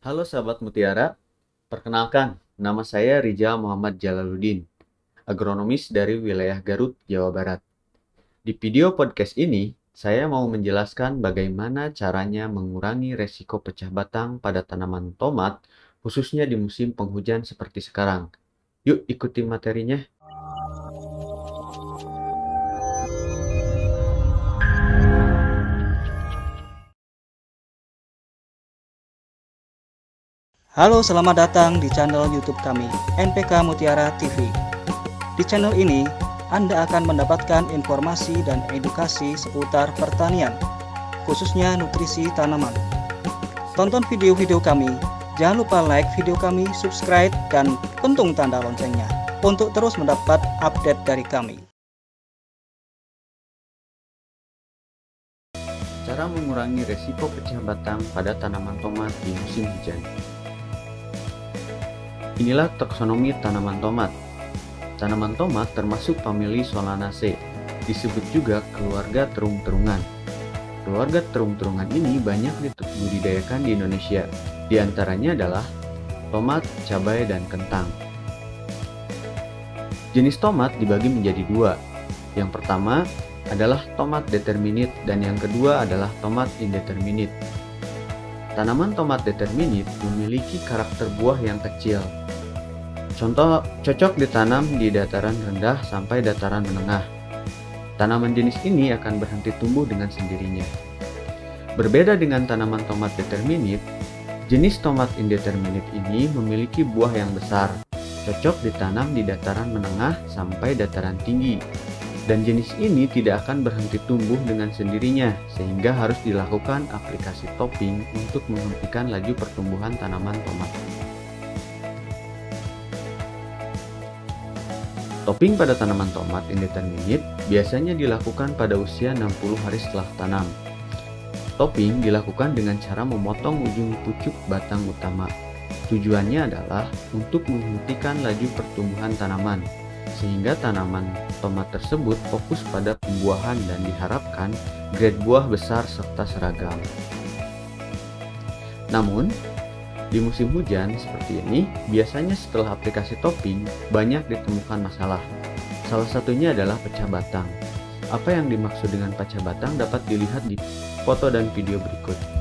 Halo sahabat Mutiara, perkenalkan, nama saya Rijal Muhammad Jalaluddin, agronomis dari wilayah Garut, Jawa Barat. Di video podcast ini, saya mau menjelaskan bagaimana caranya mengurangi resiko pecah batang pada tanaman tomat, khususnya di musim penghujan seperti sekarang. Yuk ikuti materinya. Halo, selamat datang di channel YouTube kami, NPK Mutiara TV. Di channel ini, Anda akan mendapatkan informasi dan edukasi seputar pertanian, khususnya nutrisi tanaman. Tonton video-video kami, jangan lupa like video kami, subscribe, dan pentung tanda loncengnya untuk terus mendapat update dari kami. Cara mengurangi resiko pecah batang pada tanaman tomat di musim hujan. Inilah taksonomi tanaman tomat. Tanaman tomat termasuk famili Solanaceae, disebut juga keluarga terung-terungan. Keluarga terung-terungan ini banyak dibudidayakan di Indonesia, di antaranya adalah tomat, cabai, dan kentang. Jenis tomat dibagi menjadi dua. Yang pertama adalah tomat determinate dan yang kedua adalah tomat indeterminate. Tanaman tomat determinate memiliki karakter buah yang kecil, Contoh cocok ditanam di dataran rendah sampai dataran menengah. Tanaman jenis ini akan berhenti tumbuh dengan sendirinya. Berbeda dengan tanaman tomat determinate, jenis tomat indeterminate ini memiliki buah yang besar, cocok ditanam di dataran menengah sampai dataran tinggi. Dan jenis ini tidak akan berhenti tumbuh dengan sendirinya, sehingga harus dilakukan aplikasi topping untuk menghentikan laju pertumbuhan tanaman tomat. Topping pada tanaman tomat indeterminate biasanya dilakukan pada usia 60 hari setelah tanam. Topping dilakukan dengan cara memotong ujung pucuk batang utama. Tujuannya adalah untuk menghentikan laju pertumbuhan tanaman, sehingga tanaman tomat tersebut fokus pada pembuahan dan diharapkan grade buah besar serta seragam. Namun, di musim hujan seperti ini, biasanya setelah aplikasi topping, banyak ditemukan masalah. Salah satunya adalah pecah batang. Apa yang dimaksud dengan pecah batang dapat dilihat di foto dan video berikut.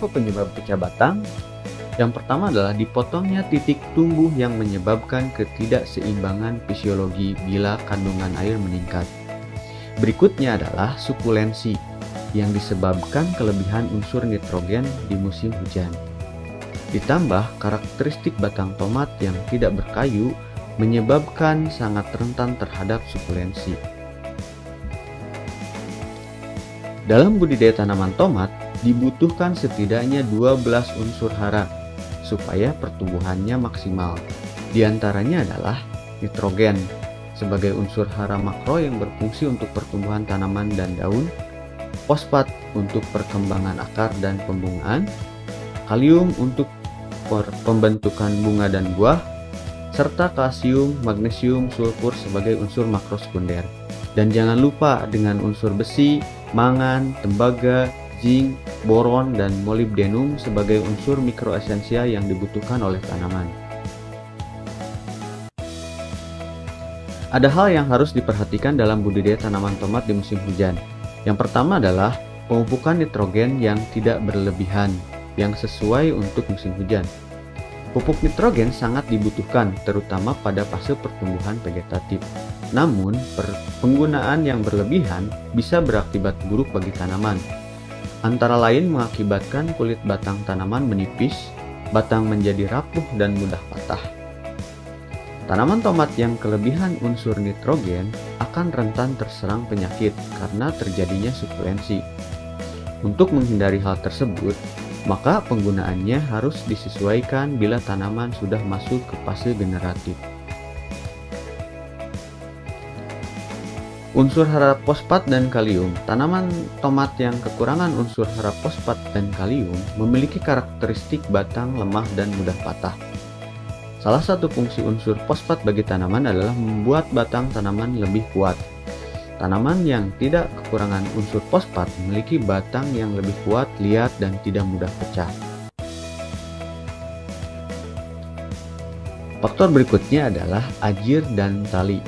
Apa penyebab pecah batang? Yang pertama adalah dipotongnya titik tumbuh yang menyebabkan ketidakseimbangan fisiologi bila kandungan air meningkat. Berikutnya adalah sukulensi yang disebabkan kelebihan unsur nitrogen di musim hujan. Ditambah karakteristik batang tomat yang tidak berkayu menyebabkan sangat rentan terhadap sukulensi. Dalam budidaya tanaman tomat, dibutuhkan setidaknya 12 unsur hara supaya pertumbuhannya maksimal. Di antaranya adalah nitrogen sebagai unsur hara makro yang berfungsi untuk pertumbuhan tanaman dan daun, fosfat untuk perkembangan akar dan pembungaan, kalium untuk pembentukan bunga dan buah, serta kalsium, magnesium, sulfur sebagai unsur makro sekunder. Dan jangan lupa dengan unsur besi, mangan, tembaga, zinc, boron, dan molybdenum sebagai unsur mikroesensial yang dibutuhkan oleh tanaman. Ada hal yang harus diperhatikan dalam budidaya tanaman tomat di musim hujan. Yang pertama adalah pemupukan nitrogen yang tidak berlebihan, yang sesuai untuk musim hujan. Pupuk nitrogen sangat dibutuhkan, terutama pada fase pertumbuhan vegetatif. Namun, penggunaan yang berlebihan bisa berakibat buruk bagi tanaman, antara lain mengakibatkan kulit batang tanaman menipis, batang menjadi rapuh dan mudah patah. Tanaman tomat yang kelebihan unsur nitrogen akan rentan terserang penyakit karena terjadinya sukulensi. Untuk menghindari hal tersebut, maka penggunaannya harus disesuaikan bila tanaman sudah masuk ke fase generatif. Unsur hara fosfat dan kalium Tanaman tomat yang kekurangan unsur hara fosfat dan kalium memiliki karakteristik batang lemah dan mudah patah. Salah satu fungsi unsur fosfat bagi tanaman adalah membuat batang tanaman lebih kuat. Tanaman yang tidak kekurangan unsur fosfat memiliki batang yang lebih kuat, liat, dan tidak mudah pecah. Faktor berikutnya adalah ajir dan tali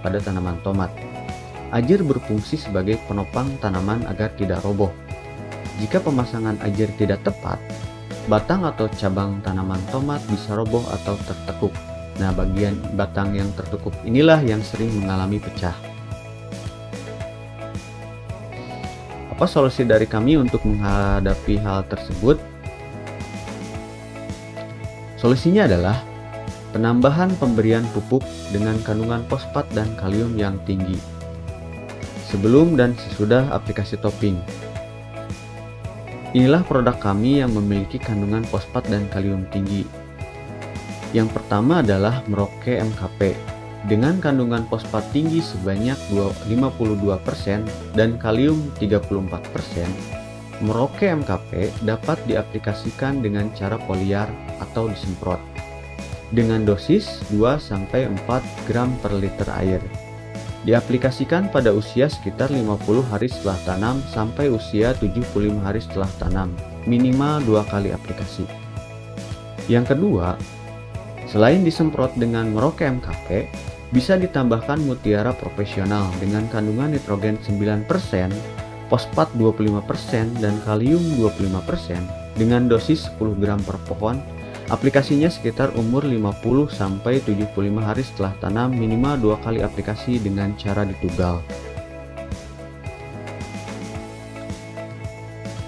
pada tanaman tomat. Ajir berfungsi sebagai penopang tanaman agar tidak roboh. Jika pemasangan ajir tidak tepat, batang atau cabang tanaman tomat bisa roboh atau tertekuk. Nah, bagian batang yang tertekuk inilah yang sering mengalami pecah. Apa solusi dari kami untuk menghadapi hal tersebut? Solusinya adalah penambahan pemberian pupuk dengan kandungan fosfat dan kalium yang tinggi sebelum dan sesudah aplikasi topping. Inilah produk kami yang memiliki kandungan fosfat dan kalium tinggi. Yang pertama adalah Merauke MKP dengan kandungan fosfat tinggi sebanyak 52% dan kalium 34%. Merauke MKP dapat diaplikasikan dengan cara poliar atau disemprot dengan dosis 2-4 gram per liter air. Diaplikasikan pada usia sekitar 50 hari setelah tanam sampai usia 75 hari setelah tanam, minimal dua kali aplikasi. Yang kedua, selain disemprot dengan Merauke MKP, bisa ditambahkan mutiara profesional dengan kandungan nitrogen 9%, fosfat 25%, dan kalium 25% dengan dosis 10 gram per pohon Aplikasinya sekitar umur 50-75 hari setelah tanam minimal dua kali aplikasi dengan cara ditugal.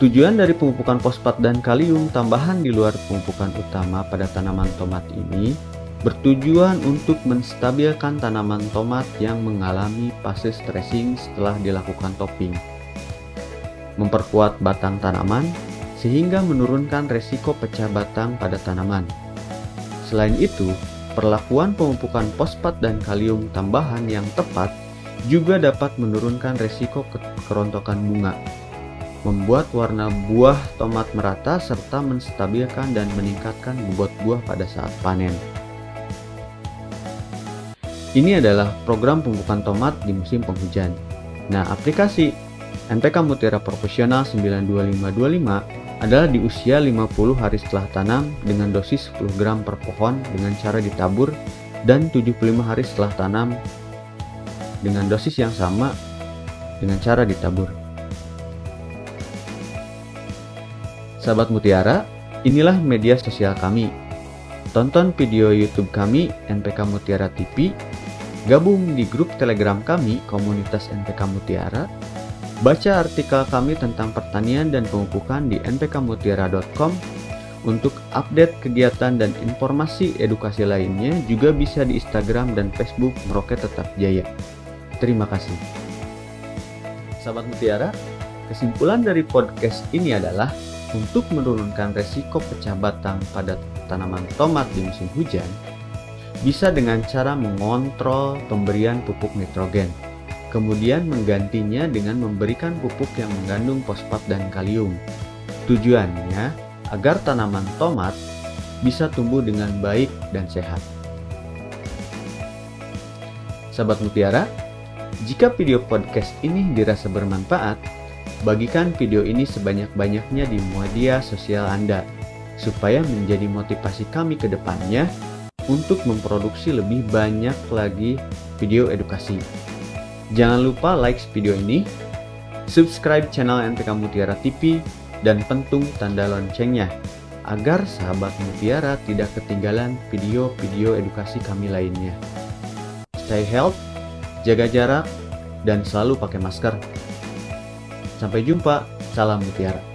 Tujuan dari pemupukan fosfat dan kalium tambahan di luar pemupukan utama pada tanaman tomat ini bertujuan untuk menstabilkan tanaman tomat yang mengalami fase stressing setelah dilakukan topping, memperkuat batang tanaman, sehingga menurunkan resiko pecah batang pada tanaman. Selain itu, perlakuan pemupukan fosfat dan kalium tambahan yang tepat juga dapat menurunkan resiko kerontokan bunga, membuat warna buah tomat merata serta menstabilkan dan meningkatkan bobot buah pada saat panen. Ini adalah program pemupukan tomat di musim penghujan. Nah, aplikasi NPK Mutiara Profesional 92525 adalah di usia 50 hari setelah tanam dengan dosis 10 gram per pohon dengan cara ditabur dan 75 hari setelah tanam dengan dosis yang sama dengan cara ditabur. Sahabat Mutiara, inilah media sosial kami. Tonton video YouTube kami NPK Mutiara TV, gabung di grup Telegram kami komunitas NPK Mutiara Baca artikel kami tentang pertanian dan pemupukan di npkmutiara.com. Untuk update kegiatan dan informasi edukasi lainnya juga bisa di Instagram dan Facebook Meroket Tetap Jaya. Terima kasih. Sahabat Mutiara, kesimpulan dari podcast ini adalah untuk menurunkan resiko pecah batang pada tanaman tomat di musim hujan, bisa dengan cara mengontrol pemberian pupuk nitrogen kemudian menggantinya dengan memberikan pupuk yang mengandung fosfat dan kalium. Tujuannya agar tanaman tomat bisa tumbuh dengan baik dan sehat. Sahabat Mutiara, jika video podcast ini dirasa bermanfaat, bagikan video ini sebanyak-banyaknya di media sosial Anda supaya menjadi motivasi kami ke depannya untuk memproduksi lebih banyak lagi video edukasi. Jangan lupa like video ini, subscribe channel NPK Mutiara TV, dan pentung tanda loncengnya agar sahabat Mutiara tidak ketinggalan video-video edukasi kami lainnya. Stay healthy, jaga jarak, dan selalu pakai masker. Sampai jumpa, salam Mutiara.